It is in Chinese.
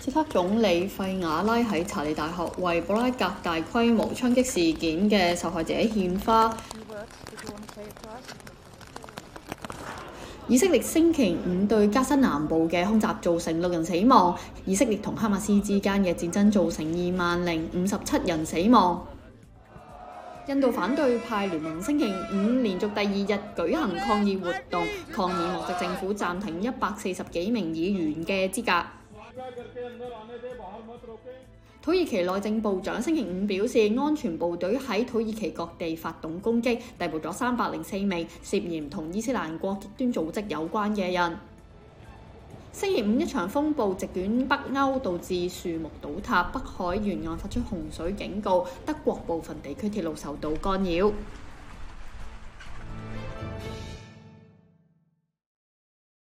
捷克總理費亞拉喺查理大學為布拉格大規模槍擊事件嘅受害者獻花。以色列星期五對加沙南部嘅空襲造成六人死亡。以色列同哈馬斯之間嘅戰爭造成二萬零五十七人死亡。印度反對派聯盟星期五連續第二日舉行抗議活動，抗議莫席政府暫停一百四十幾名議員嘅資格。土耳其内政部长星期五表示，安全部队喺土耳其各地发动攻击，逮捕咗三百零四名涉嫌同伊斯兰国极端组织有关嘅人。星期五一场风暴席卷北欧，导致树木倒塌，北海沿岸发出洪水警告，德国部分地区铁路受到干扰。